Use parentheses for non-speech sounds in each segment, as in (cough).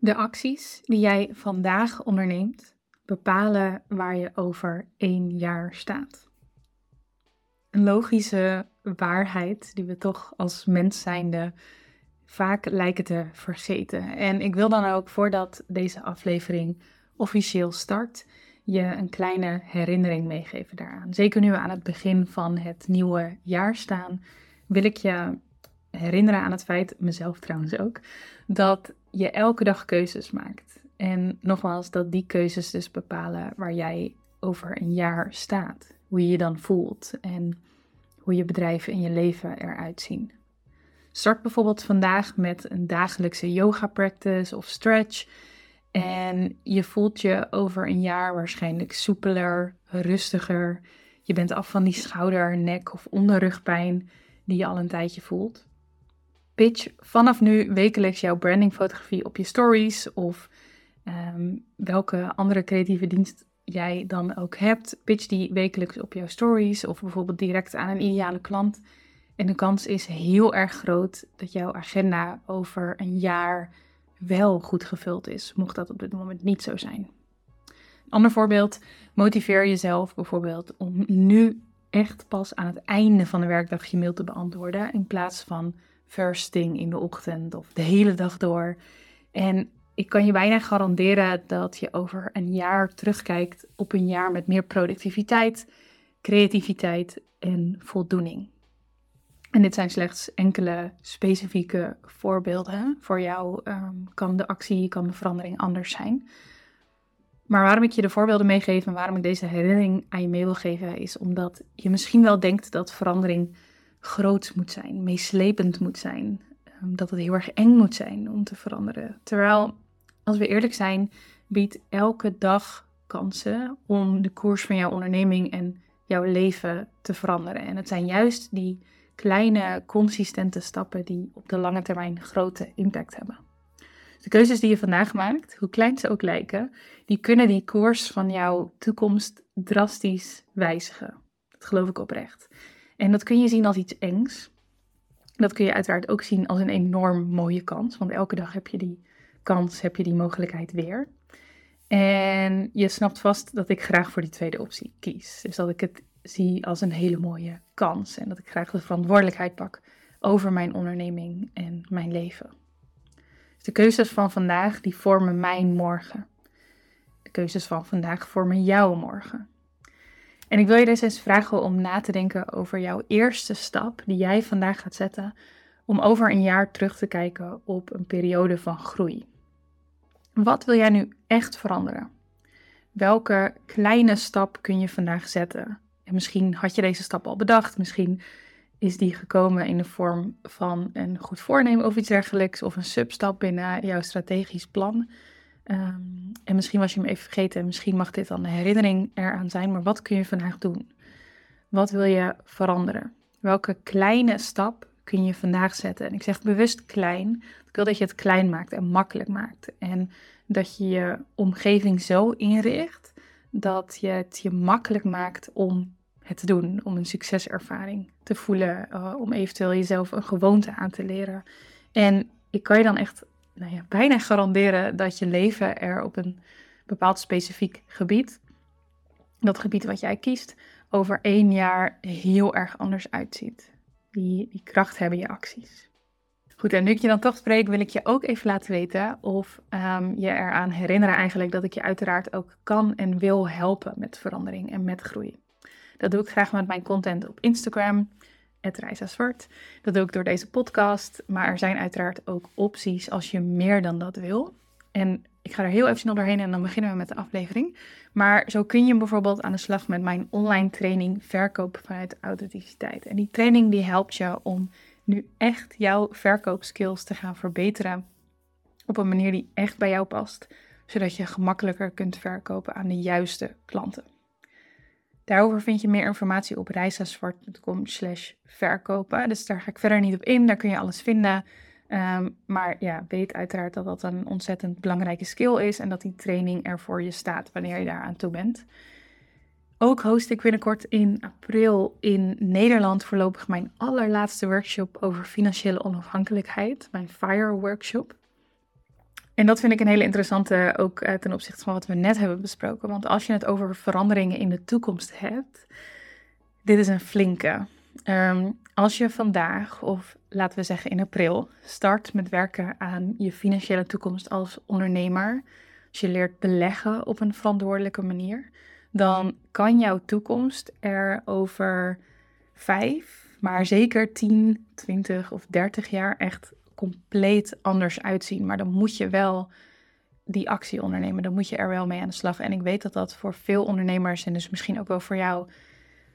De acties die jij vandaag onderneemt bepalen waar je over één jaar staat. Een logische waarheid die we toch als mens zijnde vaak lijken te vergeten. En ik wil dan ook voordat deze aflevering officieel start, je een kleine herinnering meegeven daaraan. Zeker nu we aan het begin van het nieuwe jaar staan, wil ik je herinneren aan het feit, mezelf trouwens ook, dat je elke dag keuzes maakt. En nogmaals, dat die keuzes dus bepalen waar jij over een jaar staat. Hoe je je dan voelt en hoe je bedrijven en je leven eruit zien. Start bijvoorbeeld vandaag met een dagelijkse yoga practice of stretch. En je voelt je over een jaar waarschijnlijk soepeler, rustiger. Je bent af van die schouder, nek of onderrugpijn die je al een tijdje voelt. Pitch vanaf nu wekelijks jouw brandingfotografie op je stories of ehm, welke andere creatieve dienst jij dan ook hebt. Pitch die wekelijks op jouw stories of bijvoorbeeld direct aan een ideale klant. En de kans is heel erg groot dat jouw agenda over een jaar wel goed gevuld is, mocht dat op dit moment niet zo zijn. Een ander voorbeeld, motiveer jezelf bijvoorbeeld om nu echt pas aan het einde van de werkdag je mail te beantwoorden in plaats van first thing in de ochtend of de hele dag door. En ik kan je bijna garanderen dat je over een jaar terugkijkt op een jaar met meer productiviteit, creativiteit en voldoening. En dit zijn slechts enkele specifieke voorbeelden. Voor jou ehm, kan de actie, kan de verandering anders zijn. Maar waarom ik je de voorbeelden meegeef en waarom ik deze herinnering aan je mee wil geven, is omdat je misschien wel denkt dat verandering groot moet zijn, meeslepend moet zijn, ehm, dat het heel erg eng moet zijn om te veranderen. Terwijl, als we eerlijk zijn, biedt elke dag kansen om de koers van jouw onderneming en jouw leven te veranderen. En het zijn juist die kleine, consistente stappen die op de lange termijn grote impact hebben. De keuzes die je vandaag maakt, hoe klein ze ook lijken, die kunnen die koers van jouw toekomst drastisch wijzigen. Dat geloof ik oprecht. En dat kun je zien als iets engs. Dat kun je uiteraard ook zien als een enorm mooie kans, want elke dag heb je die kans, heb je die mogelijkheid weer. En je snapt vast dat ik graag voor die tweede optie kies. Dus dat ik het zie als een hele mooie kans en dat ik graag de verantwoordelijkheid pak over mijn onderneming en mijn leven. Dus de keuzes van vandaag die vormen mijn morgen. De keuzes van vandaag vormen jouw morgen. En ik wil je dus eens vragen om na te denken over jouw eerste stap die jij vandaag gaat zetten om over een jaar terug te kijken op een periode van groei. Wat wil jij nu echt veranderen? Welke kleine stap kun je vandaag zetten en misschien had je deze stap al bedacht, misschien is die gekomen in de vorm van een goed voornemen of iets dergelijks, of een substap binnen jouw strategisch plan. Ehm, en misschien was je hem even vergeten, misschien mag dit dan een herinnering eraan zijn, maar wat kun je vandaag doen? Wat wil je veranderen? Welke kleine stap kun je vandaag zetten? En ik zeg bewust klein. Ik wil dat je het klein maakt en makkelijk maakt. En dat je je omgeving zo inricht dat je het je makkelijk maakt om het te doen, om een succeservaring te voelen, uh, om eventueel jezelf een gewoonte aan te leren. En ik kan je dan echt nou ja, bijna garanderen dat je leven er op een bepaald specifiek gebied, dat gebied wat jij kiest, over één jaar heel erg anders uitziet. Die, die kracht hebben je acties. Goed, en nu ik je dan toch spreek, wil ik je ook even laten weten of um, je eraan herinneren eigenlijk dat ik je uiteraard ook kan en wil helpen met verandering en met groei. Dat doe ik graag met mijn content op Instagram, Zwart. Dat doe ik door deze podcast, maar er zijn uiteraard ook opties als je meer dan dat wil. En ik ga er heel even snel doorheen en dan beginnen we met de aflevering. Maar zo kun je bijvoorbeeld aan de slag met mijn online training Verkoop vanuit Authenticiteit. En die training die helpt je om nu echt jouw verkoopskills te gaan verbeteren op een manier die echt bij jou past, zodat je gemakkelijker kunt verkopen aan de juiste klanten. Daarover vind je meer informatie op reisazwart.com slash verkopen. Dus daar ga ik verder niet op in, daar kun je alles vinden. Ehm, maar ja, weet uiteraard dat dat een ontzettend belangrijke skill is en dat die training er voor je staat wanneer je daar aan toe bent. Ook host ik binnenkort in april in Nederland voorlopig mijn allerlaatste workshop over financiële onafhankelijkheid, mijn FIRE workshop. En dat vind ik een hele interessante ook uh, ten opzichte van wat we net hebben besproken. Want als je het over veranderingen in de toekomst hebt, dit is een flinke. Um, als je vandaag, of laten we zeggen in april, start met werken aan je financiële toekomst als ondernemer, als je leert beleggen op een verantwoordelijke manier, dan kan jouw toekomst er over vijf, maar zeker 10, 20 of 30 jaar echt compleet anders uitzien. Maar dan moet je wel die actie ondernemen. Dan moet je er wel mee aan de slag. En ik weet dat dat voor veel ondernemers en dus misschien ook wel voor jou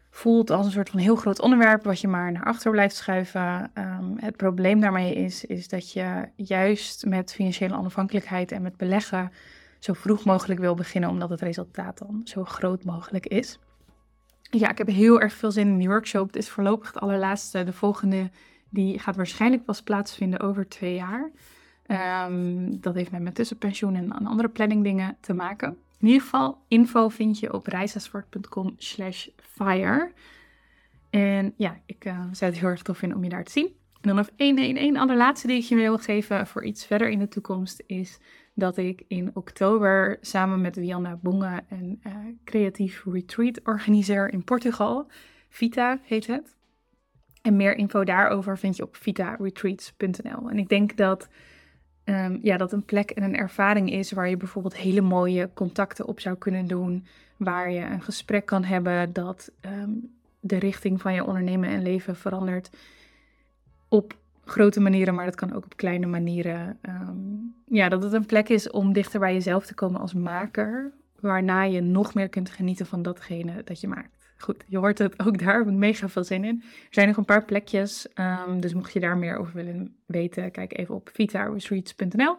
voelt als een soort van heel groot onderwerp wat je maar naar achter blijft schuiven. Um, het probleem daarmee is, is dat je juist met financiële onafhankelijkheid en met beleggen zo vroeg mogelijk wil beginnen, omdat het resultaat dan zo groot mogelijk is. Ja, ik heb heel erg veel zin in die workshop. Het is voorlopig het allerlaatste. De volgende die gaat waarschijnlijk pas plaatsvinden over twee jaar. Um, dat heeft met mijn tussenpensioen en andere planning dingen te maken. In ieder geval, info vind je op reisasfort.com slash fire. En ja, ik uh, zou het heel erg tof vinden om je daar te zien. En dan nog één, één, één allerlaatste die ik je wil geven voor iets verder in de toekomst is dat ik in oktober samen met Wianna Bonga een uh, creatief retreat organiseer in Portugal. Vita heet het. En meer info daarover vind je op vitaretreats.nl. En ik denk dat um, ja, dat een plek en een ervaring is waar je bijvoorbeeld hele mooie contacten op zou kunnen doen. Waar je een gesprek kan hebben dat um, de richting van je ondernemen en leven verandert op grote manieren, maar dat kan ook op kleine manieren. Um, ja, dat het een plek is om dichter bij jezelf te komen als maker, waarna je nog meer kunt genieten van datgene dat je maakt. Goed, je hoort het ook daar, heb ik mega veel zin in. Er zijn nog een paar plekjes, um, dus mocht je daar meer over willen weten, kijk even op vitaretreats.nl.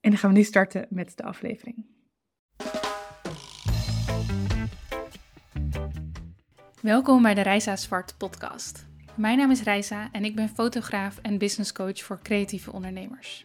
En dan gaan we nu starten met de aflevering. Welkom bij de Reisa Zwart podcast. Mijn naam is Reisa en ik ben fotograaf en business coach voor creatieve ondernemers.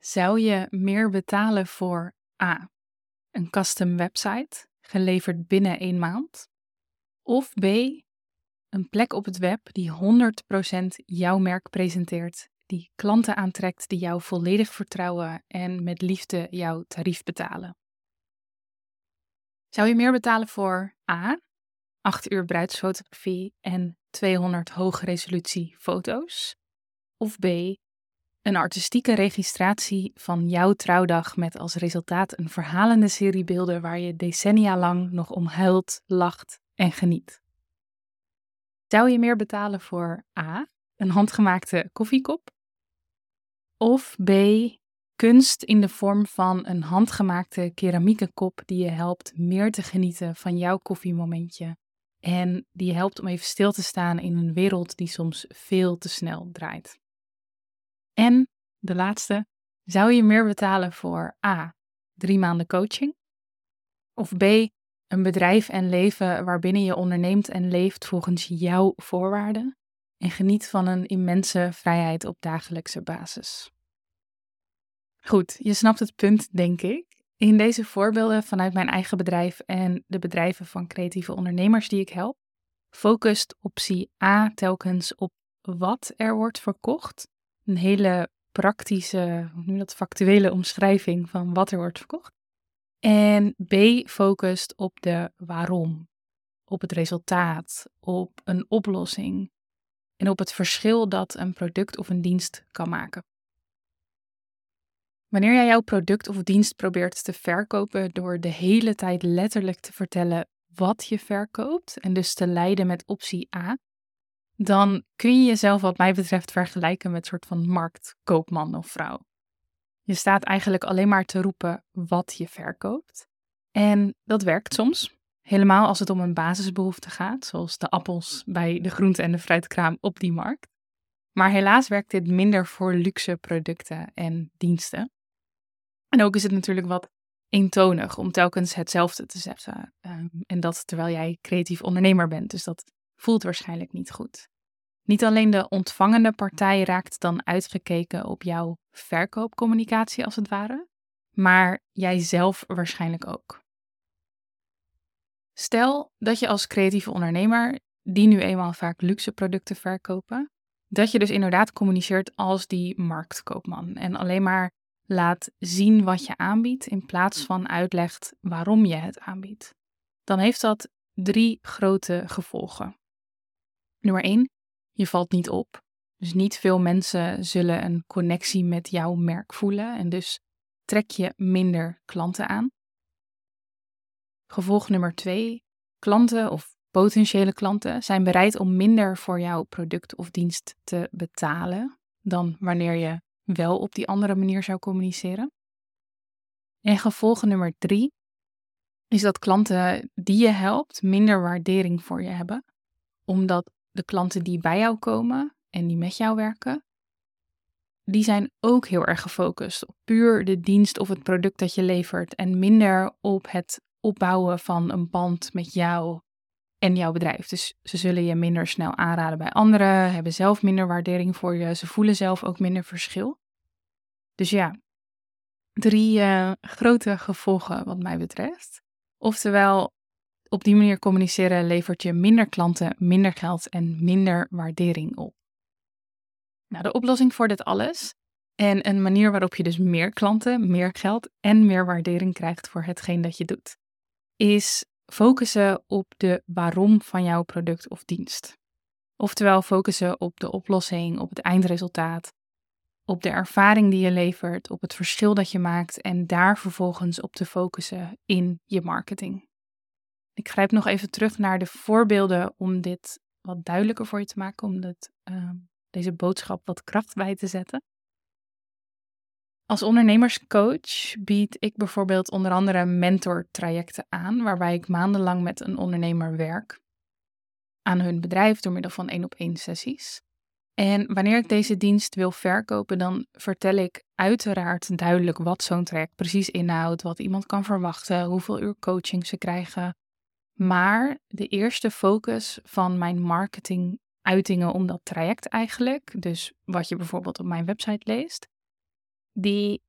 Zou je meer betalen voor A. Een custom website, geleverd binnen één maand? Of B. Een plek op het web die 100% jouw merk presenteert, die klanten aantrekt die jou volledig vertrouwen en met liefde jouw tarief betalen? Zou je meer betalen voor A. 8 uur bruidsfotografie en 200 hoge resolutie foto's? Of B een artistieke registratie van jouw trouwdag met als resultaat een verhalende serie beelden waar je decennia lang nog om huilt, lacht en geniet. Zou je meer betalen voor A. een handgemaakte koffiekop? Of B. kunst in de vorm van een handgemaakte keramieke kop die je helpt meer te genieten van jouw koffiemomentje en die je helpt om even stil te staan in een wereld die soms veel te snel draait? En de laatste, zou je meer betalen voor A. drie maanden coaching? Of B. een bedrijf en leven waarbinnen je onderneemt en leeft volgens jouw voorwaarden en geniet van een immense vrijheid op dagelijkse basis? Goed, je snapt het punt, denk ik. In deze voorbeelden vanuit mijn eigen bedrijf en de bedrijven van creatieve ondernemers die ik help, focust optie A telkens op wat er wordt verkocht een hele praktische, hoe dat, factuele omschrijving van wat er wordt verkocht. En B focust op de waarom, op het resultaat, op een oplossing en op het verschil dat een product of een dienst kan maken. Wanneer jij jouw product of dienst probeert te verkopen door de hele tijd letterlijk te vertellen wat je verkoopt en dus te leiden met optie A, dan kun je jezelf wat mij betreft vergelijken met een soort van marktkoopman of vrouw. Je staat eigenlijk alleen maar te roepen wat je verkoopt. En dat werkt soms. Helemaal als het om een basisbehoefte gaat, zoals de appels bij de groente- en de fruitkraam op die markt. Maar helaas werkt dit minder voor luxe producten en diensten. En ook is het natuurlijk wat eentonig om telkens hetzelfde te zeggen. Ehm, en dat terwijl jij creatief ondernemer bent. Dus dat voelt waarschijnlijk niet goed. Niet alleen de ontvangende partij raakt dan uitgekeken op jouw verkoopcommunicatie als het ware, maar jijzelf waarschijnlijk ook. Stel dat je als creatieve ondernemer, die nu eenmaal vaak luxe producten verkopen, dat je dus inderdaad communiceert als die marktkoopman en alleen maar laat zien wat je aanbiedt in plaats van uitlegt waarom je het aanbiedt. Dan heeft dat drie grote gevolgen. Nummer 1, je valt niet op. Dus niet veel mensen zullen een connectie met jouw merk voelen en dus trek je minder klanten aan. Gevolg nummer 2, klanten of potentiële klanten zijn bereid om minder voor jouw product of dienst te betalen dan wanneer je wel op die andere manier zou communiceren. En gevolg nummer drie is dat klanten die je helpt minder waardering voor je hebben, omdat de klanten die bij jou komen en die met jou werken, die zijn ook heel erg gefocust op puur de dienst of het product dat je levert en minder op het opbouwen van een band met jou en jouw bedrijf. Dus ze zullen je minder snel aanraden bij anderen, hebben zelf minder waardering voor je, ze voelen zelf ook minder verschil. Dus ja, drie uh, grote gevolgen wat mij betreft. Oftewel, op die manier communiceren levert je minder klanten, minder geld en minder waardering op. Nou, de oplossing voor dit alles en een manier waarop je dus meer klanten, meer geld en meer waardering krijgt voor hetgeen dat je doet, is focussen op de waarom van jouw product of dienst. Oftewel focussen op de oplossing, op het eindresultaat, op de ervaring die je levert, op het verschil dat je maakt en daar vervolgens op te focussen in je marketing. Ik grijp nog even terug naar de voorbeelden om dit wat duidelijker voor je te maken, om dit, uh, deze boodschap wat kracht bij te zetten. Als ondernemerscoach bied ik bijvoorbeeld onder andere mentortrajecten aan, waarbij ik maandenlang met een ondernemer werk aan hun bedrijf door middel van één op één sessies. En wanneer ik deze dienst wil verkopen, dan vertel ik uiteraard duidelijk wat zo'n traject precies inhoudt, wat iemand kan verwachten, hoeveel uur coaching ze krijgen. Maar de eerste focus van mijn marketinguitingen om dat traject eigenlijk, dus wat je bijvoorbeeld op mijn website leest, die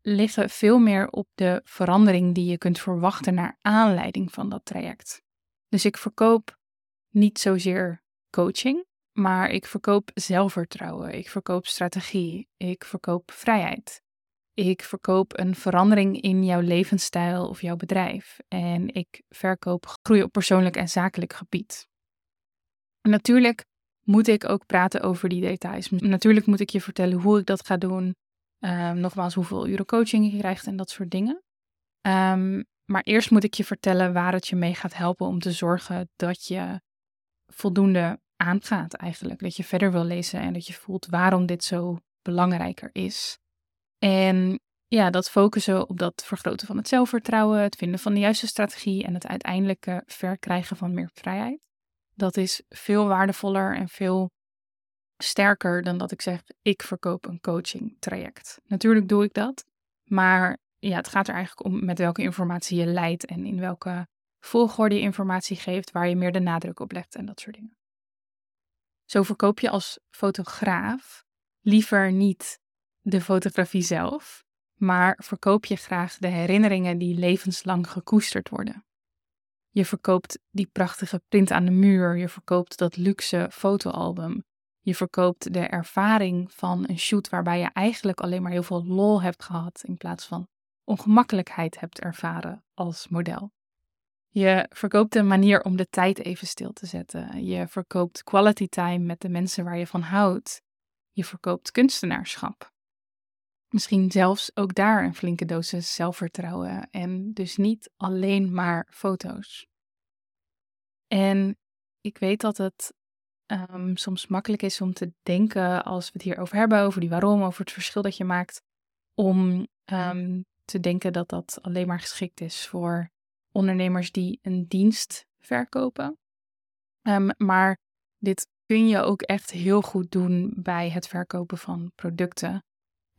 liggen veel meer op de verandering die je kunt verwachten naar aanleiding van dat traject. Dus ik verkoop niet zozeer coaching, maar ik verkoop zelfvertrouwen, ik verkoop strategie, ik verkoop vrijheid. Ik verkoop een verandering in jouw levensstijl of jouw bedrijf. En ik verkoop groei op persoonlijk en zakelijk gebied. Natuurlijk moet ik ook praten over die details. Natuurlijk moet ik je vertellen hoe ik dat ga doen. Um, nogmaals, hoeveel uren coaching je krijgt en dat soort dingen. Um, maar eerst moet ik je vertellen waar het je mee gaat helpen om te zorgen dat je voldoende aangaat eigenlijk. Dat je verder wil lezen en dat je voelt waarom dit zo belangrijker is. En ja, dat focussen op dat vergroten van het zelfvertrouwen, het vinden van de juiste strategie en het uiteindelijke verkrijgen van meer vrijheid. Dat is veel waardevoller en veel sterker dan dat ik zeg, ik verkoop een coaching traject. Natuurlijk doe ik dat, maar ja, het gaat er eigenlijk om met welke informatie je leidt en in welke volgorde je informatie geeft, waar je meer de nadruk op legt en dat soort dingen. Zo verkoop je als fotograaf liever niet de fotografie zelf, maar verkoop je graag de herinneringen die levenslang gekoesterd worden. Je verkoopt die prachtige print aan de muur, je verkoopt dat luxe fotoalbum, je verkoopt de ervaring van een shoot waarbij je eigenlijk alleen maar heel veel lol hebt gehad in plaats van ongemakkelijkheid hebt ervaren als model. Je verkoopt een manier om de tijd even stil te zetten. Je verkoopt quality time met de mensen waar je van houdt. Je verkoopt kunstenaarschap. Misschien zelfs ook daar een flinke dosis zelfvertrouwen en dus niet alleen maar foto's. En ik weet dat het um, soms makkelijk is om te denken als we het hier over hebben, over die waarom, over het verschil dat je maakt, om um, te denken dat dat alleen maar geschikt is voor ondernemers die een dienst verkopen. Um, maar dit kun je ook echt heel goed doen bij het verkopen van producten.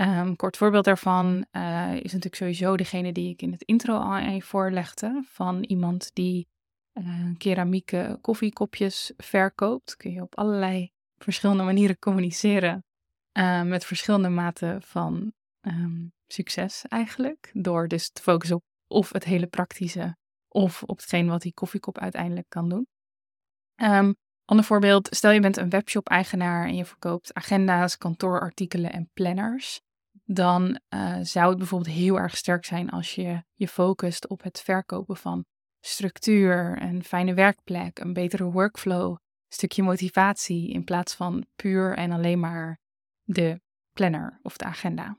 Um, kort voorbeeld daarvan uh, is natuurlijk sowieso degene die ik in het intro al even voorlegde. Van iemand die uh, keramieke koffiekopjes verkoopt. Kun je op allerlei verschillende manieren communiceren. Uh, met verschillende maten van um, succes eigenlijk. Door dus te focussen op of het hele praktische of op hetgeen wat die koffiekop uiteindelijk kan doen. Um, ander voorbeeld, stel je bent een webshop-eigenaar en je verkoopt agenda's, kantoorartikelen en planners. Dan uh, zou het bijvoorbeeld heel erg sterk zijn als je je focust op het verkopen van structuur, een fijne werkplek, een betere workflow, een stukje motivatie in plaats van puur en alleen maar de planner of de agenda.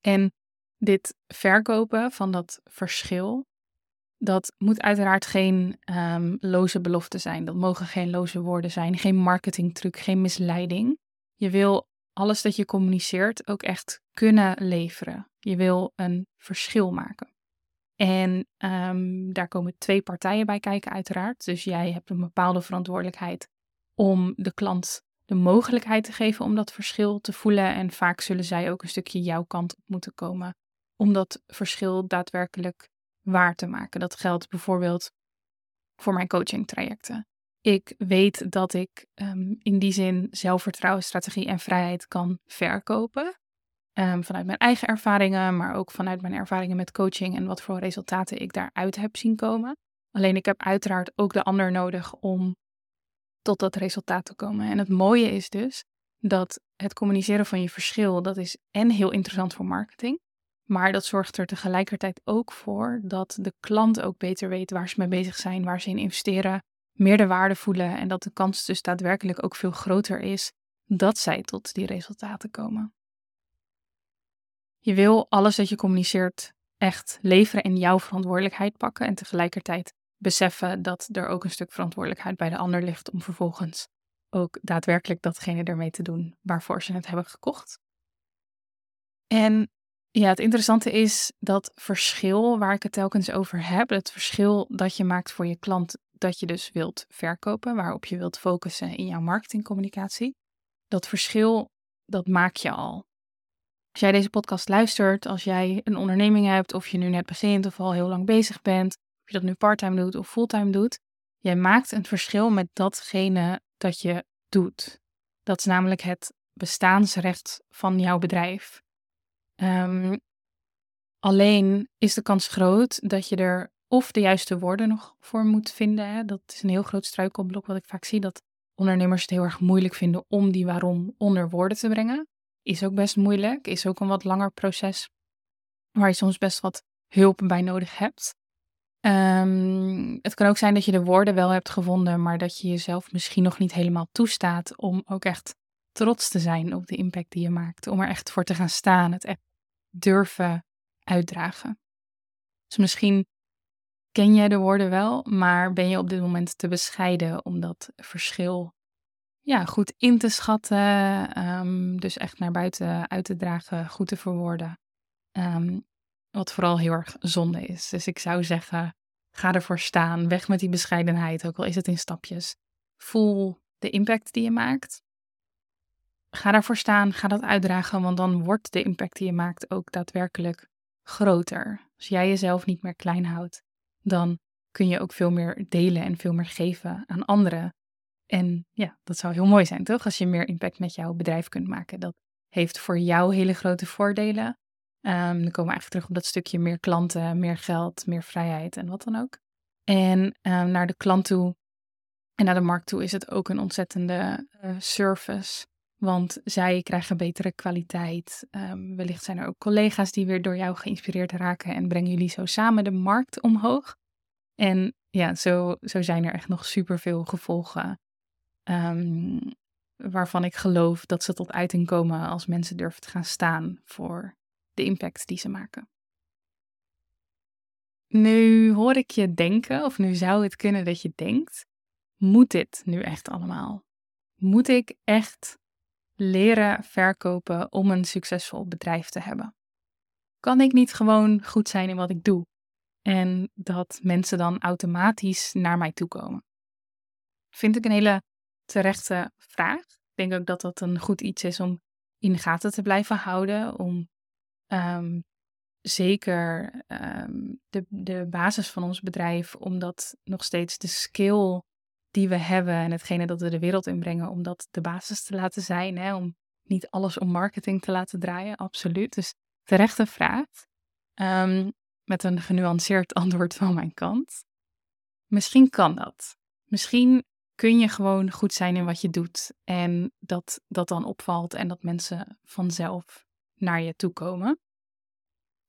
En dit verkopen van dat verschil, dat moet uiteraard geen um, loze belofte zijn. Dat mogen geen loze woorden zijn, geen marketingtruc, geen misleiding. Je wil alles dat je communiceert ook echt kunnen leveren. Je wil een verschil maken. En um, daar komen twee partijen bij kijken, uiteraard. Dus jij hebt een bepaalde verantwoordelijkheid om de klant de mogelijkheid te geven om dat verschil te voelen. En vaak zullen zij ook een stukje jouw kant op moeten komen om dat verschil daadwerkelijk waar te maken. Dat geldt bijvoorbeeld voor mijn coaching trajecten. Ik weet dat ik um, in die zin zelfvertrouwen, strategie en vrijheid kan verkopen. Um, vanuit mijn eigen ervaringen, maar ook vanuit mijn ervaringen met coaching en wat voor resultaten ik daaruit heb zien komen. Alleen ik heb uiteraard ook de ander nodig om tot dat resultaat te komen. En het mooie is dus dat het communiceren van je verschil, dat is en heel interessant voor marketing, maar dat zorgt er tegelijkertijd ook voor dat de klant ook beter weet waar ze mee bezig zijn, waar ze in investeren, meer de waarde voelen en dat de kans dus daadwerkelijk ook veel groter is dat zij tot die resultaten komen. Je wil alles dat je communiceert echt leveren en jouw verantwoordelijkheid pakken en tegelijkertijd beseffen dat er ook een stuk verantwoordelijkheid bij de ander ligt om vervolgens ook daadwerkelijk datgene ermee te doen waarvoor ze het hebben gekocht. En ja, het interessante is dat verschil waar ik het telkens over heb, het verschil dat je maakt voor je klant, dat je dus wilt verkopen, waarop je wilt focussen in jouw marketingcommunicatie, dat verschil, dat maak je al. Als jij deze podcast luistert, als jij een onderneming hebt, of je nu net begint of al heel lang bezig bent, of je dat nu parttime doet of fulltime doet, jij maakt een verschil met datgene dat je doet. Dat is namelijk het bestaansrecht van jouw bedrijf. Um, alleen is de kans groot dat je er of de juiste woorden nog voor moet vinden. Hè. Dat is een heel groot struikelblok wat ik vaak zie, dat ondernemers het heel erg moeilijk vinden om die waarom onder woorden te brengen. Is ook best moeilijk, is ook een wat langer proces waar je soms best wat hulp bij nodig hebt. Um, het kan ook zijn dat je de woorden wel hebt gevonden, maar dat je jezelf misschien nog niet helemaal toestaat om ook echt trots te zijn op de impact die je maakt. Om er echt voor te gaan staan, het echt durven uitdragen. Dus misschien ken jij de woorden wel, maar ben je op dit moment te bescheiden om dat verschil ja, goed in te schatten. Um, dus echt naar buiten uit te dragen, goed te verwoorden. Um, wat vooral heel erg zonde is. Dus ik zou zeggen, ga ervoor staan. Weg met die bescheidenheid, ook al is het in stapjes. Voel de impact die je maakt. Ga daarvoor staan, ga dat uitdragen, want dan wordt de impact die je maakt ook daadwerkelijk groter. Als jij jezelf niet meer klein houdt, dan kun je ook veel meer delen en veel meer geven aan anderen. En ja, dat zou heel mooi zijn, toch? Als je meer impact met jouw bedrijf kunt maken. Dat heeft voor jou hele grote voordelen. Um, dan komen we eigenlijk terug op dat stukje meer klanten, meer geld, meer vrijheid en wat dan ook. En um, naar de klant toe en naar de markt toe is het ook een ontzettende uh, service. Want zij krijgen betere kwaliteit. Um, wellicht zijn er ook collega's die weer door jou geïnspireerd raken en brengen jullie zo samen de markt omhoog. En ja, zo, zo zijn er echt nog superveel gevolgen. Um, waarvan ik geloof dat ze tot uiting komen als mensen durven te gaan staan voor de impact die ze maken. Nu hoor ik je denken, of nu zou het kunnen dat je denkt: moet dit nu echt allemaal? Moet ik echt leren verkopen om een succesvol bedrijf te hebben? Kan ik niet gewoon goed zijn in wat ik doe en dat mensen dan automatisch naar mij toe komen? Vind ik een hele terechte vraag. Ik denk ook dat dat een goed iets is om in de gaten te blijven houden. Om ehm, zeker ehm, de, de basis van ons bedrijf, omdat nog steeds de skill die we hebben en hetgene dat we de wereld inbrengen, om dat de basis te laten zijn. Hè? Om niet alles om marketing te laten draaien, absoluut. Dus terechte vraag. Um, met een genuanceerd (laughs) antwoord van mijn kant. Misschien kan dat. Misschien kun je gewoon goed zijn in wat je doet en dat dat dan opvalt en dat mensen vanzelf naar je toe komen.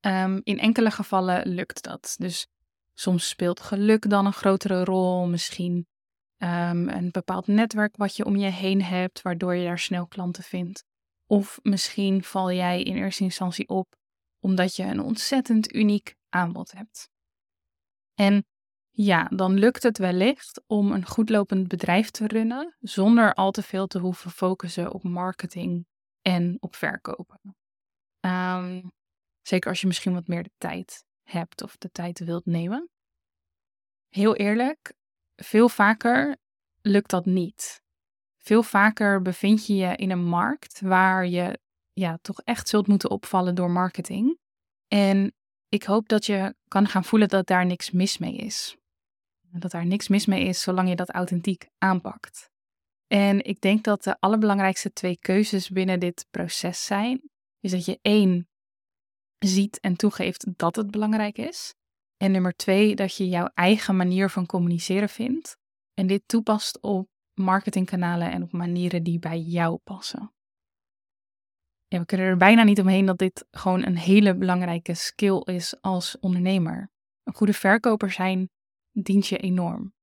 Ehm, in enkele gevallen lukt dat. Dus soms speelt geluk dan een grotere rol. Misschien um, een bepaald netwerk wat je om je heen hebt, waardoor je daar snel klanten vindt. Of misschien val jij in eerste instantie op omdat je een ontzettend uniek aanbod hebt. En ja, dan lukt het wellicht om een goedlopend bedrijf te runnen zonder al te veel te hoeven focussen op marketing en op verkopen. Ehm, zeker als je misschien wat meer de tijd hebt of de tijd wilt nemen. Heel eerlijk, veel vaker lukt dat niet. Veel vaker bevind je je in een markt waar je ja, toch echt zult moeten opvallen door marketing. En ik hoop dat je kan gaan voelen dat daar niks mis mee is. Dat daar niks mis mee is zolang je dat authentiek aanpakt. En ik denk dat de allerbelangrijkste twee keuzes binnen dit proces zijn, is dat je één ziet en toegeeft dat het belangrijk is. En nummer twee, dat je jouw eigen manier van communiceren vindt en dit toepast op marketingkanalen en op manieren die bij jou passen. We kunnen er bijna niet omheen dat dit gewoon een hele belangrijke skill is als ondernemer. Een goede verkoper zijn dient je enorm.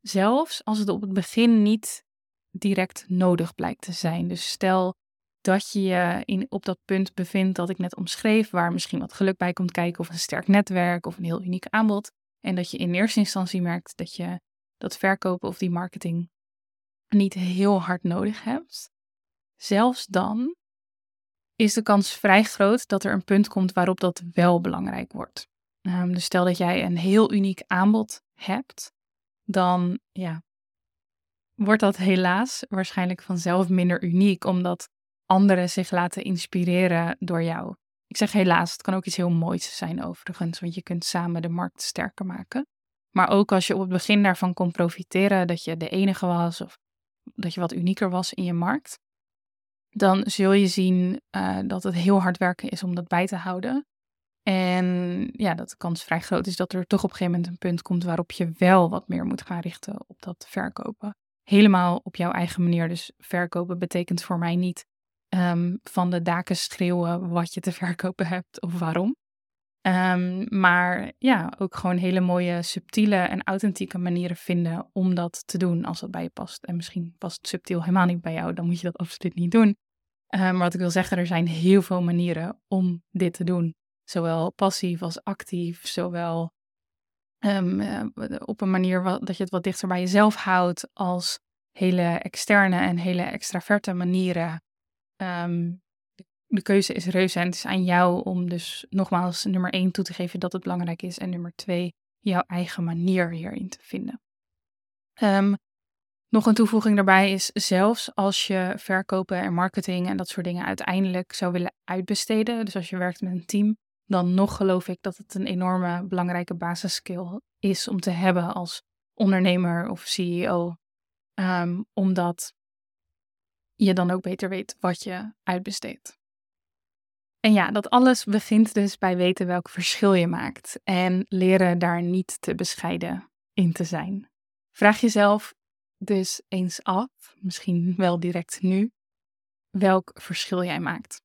Zelfs als het op het begin niet direct nodig blijkt te zijn. Dus stel dat je je in, op dat punt bevindt dat ik net omschreef, waar misschien wat geluk bij komt kijken, of een sterk netwerk of een heel uniek aanbod. En dat je in eerste instantie merkt dat je dat verkopen of die marketing niet heel hard nodig hebt. Zelfs dan is de kans vrij groot dat er een punt komt waarop dat wel belangrijk wordt. Um, dus stel dat jij een heel uniek aanbod hebt, dan ja, wordt dat helaas waarschijnlijk vanzelf minder uniek, omdat anderen zich laten inspireren door jou. Ik zeg helaas, het kan ook iets heel moois zijn overigens, want je kunt samen de markt sterker maken. Maar ook als je op het begin daarvan kon profiteren dat je de enige was of dat je wat unieker was in je markt, dan zul je zien uh, dat het heel hard werken is om dat bij te houden. En ja, dat de kans vrij groot is dat er toch op een gegeven moment een punt komt waarop je wel wat meer moet gaan richten op dat verkopen. Helemaal op jouw eigen manier. Dus verkopen betekent voor mij niet um, van de daken schreeuwen wat je te verkopen hebt of waarom. Um, maar ja, ook gewoon hele mooie, subtiele en authentieke manieren vinden om dat te doen als dat bij je past. En misschien past subtiel helemaal niet bij jou, dan moet je dat absoluut niet doen. Um, maar wat ik wil zeggen, er zijn heel veel manieren om dit te doen. Zowel passief als actief, zowel um, op een manier wat, dat je het wat dichter bij jezelf houdt, als hele externe en hele extraverte manieren. Um, de keuze is reuze en het is aan jou om dus nogmaals nummer één toe te geven dat het belangrijk is en nummer twee jouw eigen manier hierin te vinden. Um, nog een toevoeging daarbij is zelfs als je verkopen en marketing en dat soort dingen uiteindelijk zou willen uitbesteden, dus als je werkt met een team, dan nog geloof ik dat het een enorme belangrijke basisskill is om te hebben als ondernemer of CEO, ehm, omdat je dan ook beter weet wat je uitbesteedt. En ja, dat alles begint dus bij weten welk verschil je maakt en leren daar niet te bescheiden in te zijn. Vraag jezelf dus eens af, misschien wel direct nu, welk verschil jij maakt.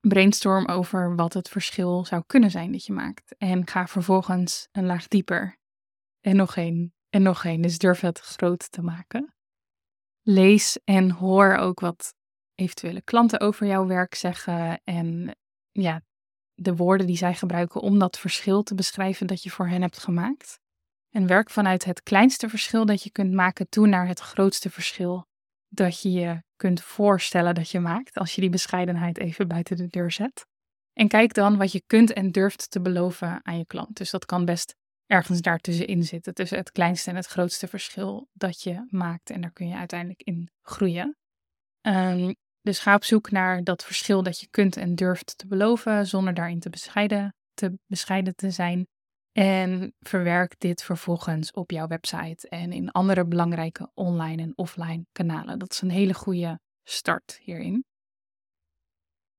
Brainstorm over wat het verschil zou kunnen zijn dat je maakt en ga vervolgens een laag dieper. En nog één, en nog één, dus durf het groot te maken. Lees en hoor ook wat eventuele klanten over jouw werk zeggen en ja, de woorden die zij gebruiken om dat verschil te beschrijven dat je voor hen hebt gemaakt. En werk vanuit het kleinste verschil dat je kunt maken toe naar het grootste verschil dat je je kunt voorstellen dat je maakt als je die bescheidenheid even buiten de deur zet. En kijk dan wat je kunt en durft te beloven aan je klant. Dus dat kan best ergens daartussenin zitten, tussen het kleinste en het grootste verschil dat je maakt. En daar kun je uiteindelijk in groeien. Um, Dus ga op zoek naar dat verschil dat je kunt en durft te beloven zonder daarin te bescheiden te, bescheiden te zijn. En verwerk dit vervolgens op jouw website en in andere belangrijke online en offline kanalen. Dat is een hele goede start hierin.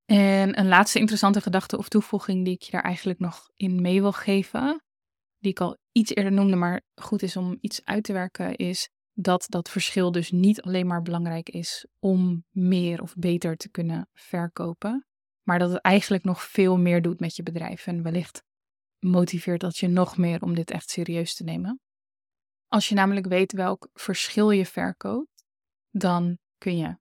En een laatste interessante gedachte of toevoeging die ik je daar eigenlijk nog in mee wil geven, die ik al iets eerder noemde, maar goed is om iets uit te werken, is dat dat verschil dus niet alleen maar belangrijk is om meer of beter te kunnen verkopen, maar dat het eigenlijk nog veel meer doet met je bedrijf en wellicht motiveert dat je nog meer om dit echt serieus te nemen. Als je namelijk weet welk verschil je verkoopt, dan kun je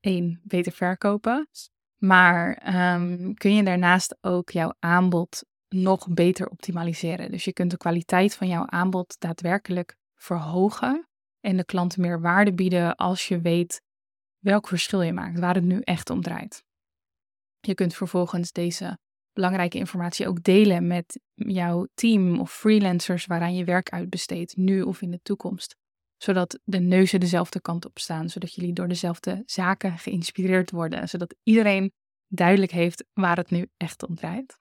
één beter verkopen, maar ehm, kun je daarnaast ook jouw aanbod nog beter optimaliseren. Dus je kunt de kwaliteit van jouw aanbod daadwerkelijk verhogen en de klant meer waarde bieden als je weet welk verschil je maakt, waar het nu echt om draait. Je kunt vervolgens deze belangrijke informatie ook delen met jouw team of freelancers waaraan je werk uitbesteedt, nu of in de toekomst. Zodat de neuzen dezelfde kant op staan, zodat jullie door dezelfde zaken geïnspireerd worden, zodat iedereen duidelijk heeft waar het nu echt om draait.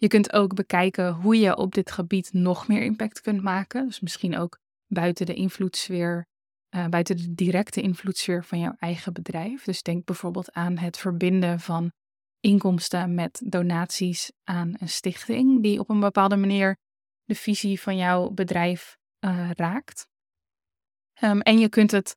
Je kunt ook bekijken hoe je op dit gebied nog meer impact kunt maken. Dus misschien ook buiten de invloedssfeer, uh, buiten de directe invloedssfeer van jouw eigen bedrijf. Dus denk bijvoorbeeld aan het verbinden van inkomsten met donaties aan een stichting die op een bepaalde manier de visie van jouw bedrijf uh, raakt. Um, en je kunt het,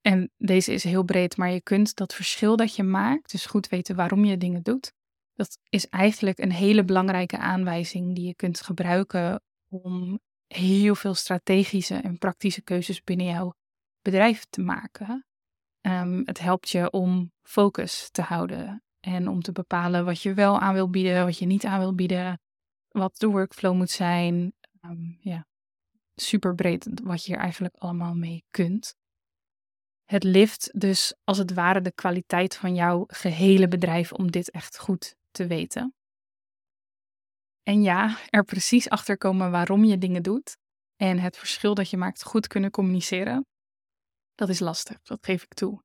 en deze is heel breed, maar je kunt dat verschil dat je maakt, dus goed weten waarom je dingen doet, dat is eigenlijk een hele belangrijke aanwijzing die je kunt gebruiken om heel veel strategische en praktische keuzes binnen jouw bedrijf te maken. Um, het helpt je om focus te houden en om te bepalen wat je wel aan wil bieden, wat je niet aan wil bieden, wat de workflow moet zijn. Um, ja, super breed wat je hier eigenlijk allemaal mee kunt. Het lift dus als het ware de kwaliteit van jouw gehele bedrijf om dit echt goed te weten. En ja, er precies achter komen waarom je dingen doet en het verschil dat je maakt goed kunnen communiceren, dat is lastig, dat geef ik toe.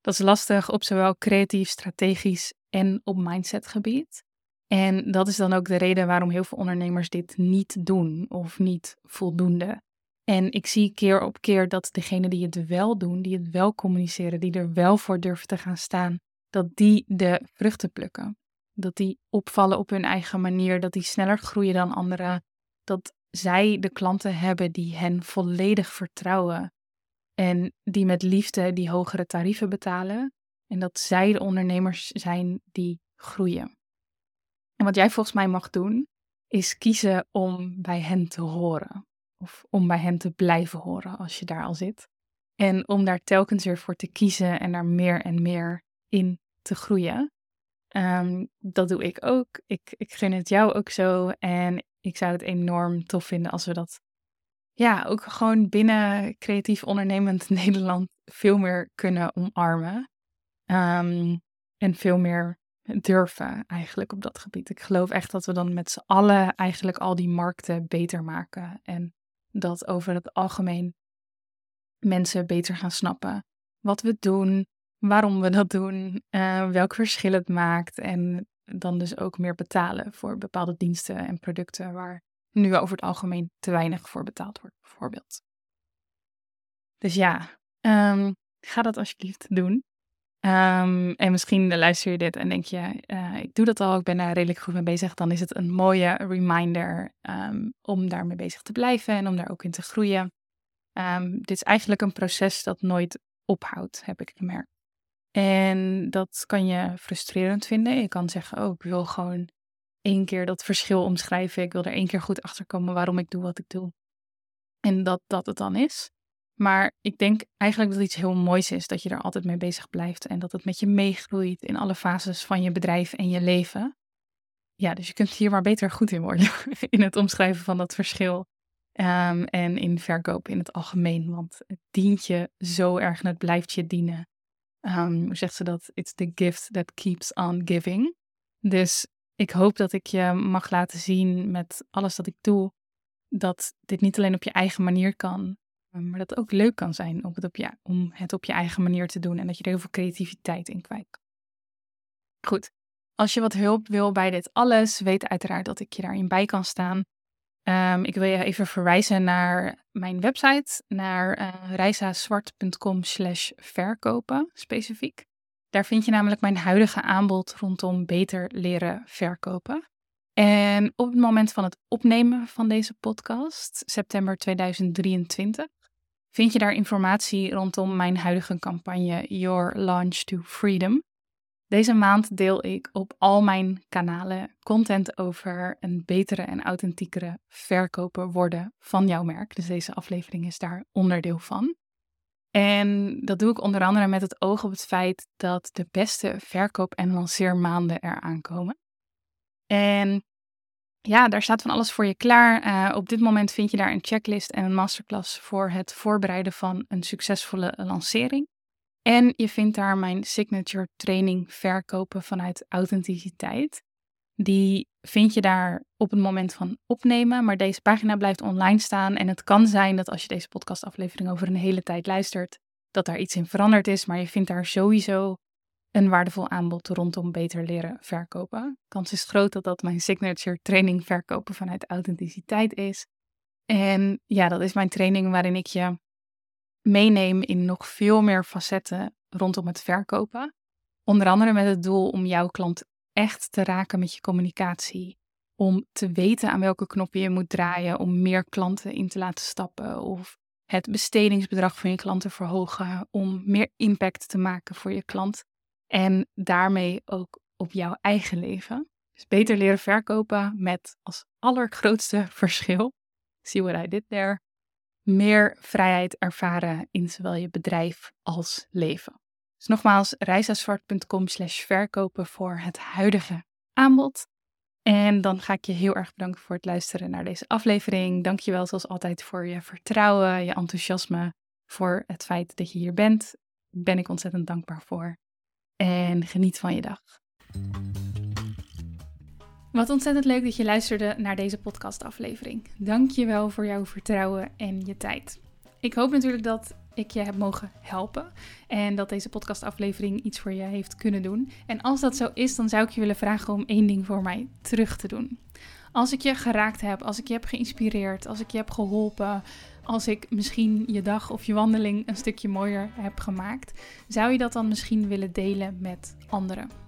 Dat is lastig op zowel creatief, strategisch en op mindsetgebied. En dat is dan ook de reden waarom heel veel ondernemers dit niet doen of niet voldoende. En ik zie keer op keer dat degenen die het wel doen, die het wel communiceren, die er wel voor durven te gaan staan, dat die de vruchten plukken. Dat die opvallen op hun eigen manier, dat die sneller groeien dan anderen. Dat zij de klanten hebben die hen volledig vertrouwen en die met liefde die hogere tarieven betalen. En dat zij de ondernemers zijn die groeien. En wat jij volgens mij mag doen, is kiezen om bij hen te horen. Of om bij hen te blijven horen als je daar al zit. En om daar telkens weer voor te kiezen en daar meer en meer in te groeien. Ehm, dat doe ik ook. Ik, ik gun het jou ook zo. En ik zou het enorm tof vinden als we dat ja, ook gewoon binnen creatief ondernemend (laughs) Nederland veel meer kunnen omarmen. Ehm, en veel meer durven eigenlijk op dat gebied. Ik geloof echt dat we dan met z'n allen eigenlijk al die markten beter maken. En dat over het algemeen mensen beter gaan snappen wat we doen, waarom we dat doen, uh, welk verschil het maakt. En dan dus ook meer betalen voor bepaalde diensten en producten waar nu over het algemeen te weinig voor betaald wordt, bijvoorbeeld. Dus ja, um, ga dat alsjeblieft doen. Um, en misschien luister je dit en denk je, uh, ik doe dat al, ik ben daar redelijk goed mee bezig. Dan is het een mooie reminder um, om daarmee bezig te blijven en om daar ook in te groeien. dit is eigenlijk een proces dat nooit ophoudt, heb ik gemerkt. En dat kan je frustrerend vinden. Je kan zeggen, oh, ik wil gewoon één keer dat verschil omschrijven. Ik wil er één keer goed achter komen waarom ik doe wat ik doe. En dat dat het dan is. Maar ik denk eigenlijk dat het iets heel moois is dat je er altijd mee bezig blijft en dat het met je meegroeit in alle fases van je bedrijf en je leven. Ja, dus je kunt hier maar beter goed in worden (laughs) in het omschrijven van dat verschil. Um, en in verkoop in het algemeen, want het dient je zo erg en het blijft je dienen. Um, hoe zegt ze dat? It's the gift that keeps on giving. Dus ik hoop dat ik je mag laten zien met alles dat ik doe, dat dit niet alleen op je eigen manier kan, maar dat het ook leuk kan zijn om het, op je, om het op je eigen manier te doen en dat je er heel veel creativiteit in kwijt. Goed, als je wat hulp wil bij dit alles, weet uiteraard dat ik je daarin bij kan staan. Um, ik wil je even verwijzen naar mijn website, naar uh, reisazwart.com slash verkopen specifiek. Daar vind je namelijk mijn huidige aanbod rondom beter leren verkopen. En op het moment van het opnemen van deze podcast, september 2023, vind je daar informatie rondom mijn huidige campagne Your Launch to Freedom. Deze maand deel ik op al mijn kanalen content over een betere en authentiekere verkoper worden van jouw merk. Dus deze aflevering is daar onderdeel van. En dat doe ik onder andere met het oog op het feit dat de beste verkoop- en lanceermaanden eraan komen. En ja, daar staat van alles voor je klaar. Uh, op dit moment vind je daar een checklist en een masterclass voor het voorbereiden van een succesvolle lancering. En je vindt daar mijn signature training verkopen vanuit authenticiteit. Die vind je daar op het moment van opnemen, maar deze pagina blijft online staan. En het kan zijn dat als je deze podcastaflevering over een hele tijd luistert, dat daar iets in veranderd is. Maar je vindt daar sowieso een waardevol aanbod rondom beter leren verkopen. Kans is groot dat dat mijn signature training verkopen vanuit authenticiteit is. En ja, dat is mijn training waarin ik je meeneem in nog veel meer facetten rondom het verkopen. Onder andere met het doel om jouw klant echt te raken met je communicatie. Om te weten aan welke knoppen je moet draaien om meer klanten in te laten stappen. Of het bestedingsbedrag van je klant te verhogen. Om meer impact te maken voor je klant. En daarmee ook op jouw eigen leven. Dus beter leren verkopen met als allergrootste verschil. See what I did there meer vrijheid ervaren in zowel je bedrijf als leven. Dus nogmaals, reisazwart.com slash verkopen voor het huidige aanbod. En dan ga ik je heel erg bedanken voor het luisteren naar deze aflevering. Dank je wel zoals altijd voor je vertrouwen, je enthousiasme, voor het feit dat je hier bent. Ben ik ontzettend dankbaar voor. En geniet van je dag. Wat ontzettend leuk dat je luisterde naar deze podcastaflevering. Dank je wel voor jouw vertrouwen en je tijd. Ik hoop natuurlijk dat ik je heb mogen helpen en dat deze podcastaflevering iets voor je heeft kunnen doen. En als dat zo is, dan zou ik je willen vragen om één ding voor mij terug te doen. Als ik je geraakt heb, als ik je heb geïnspireerd, als ik je heb geholpen, als ik misschien je dag of je wandeling een stukje mooier heb gemaakt, zou je dat dan misschien willen delen met anderen?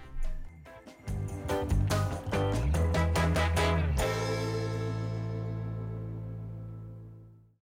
Bye.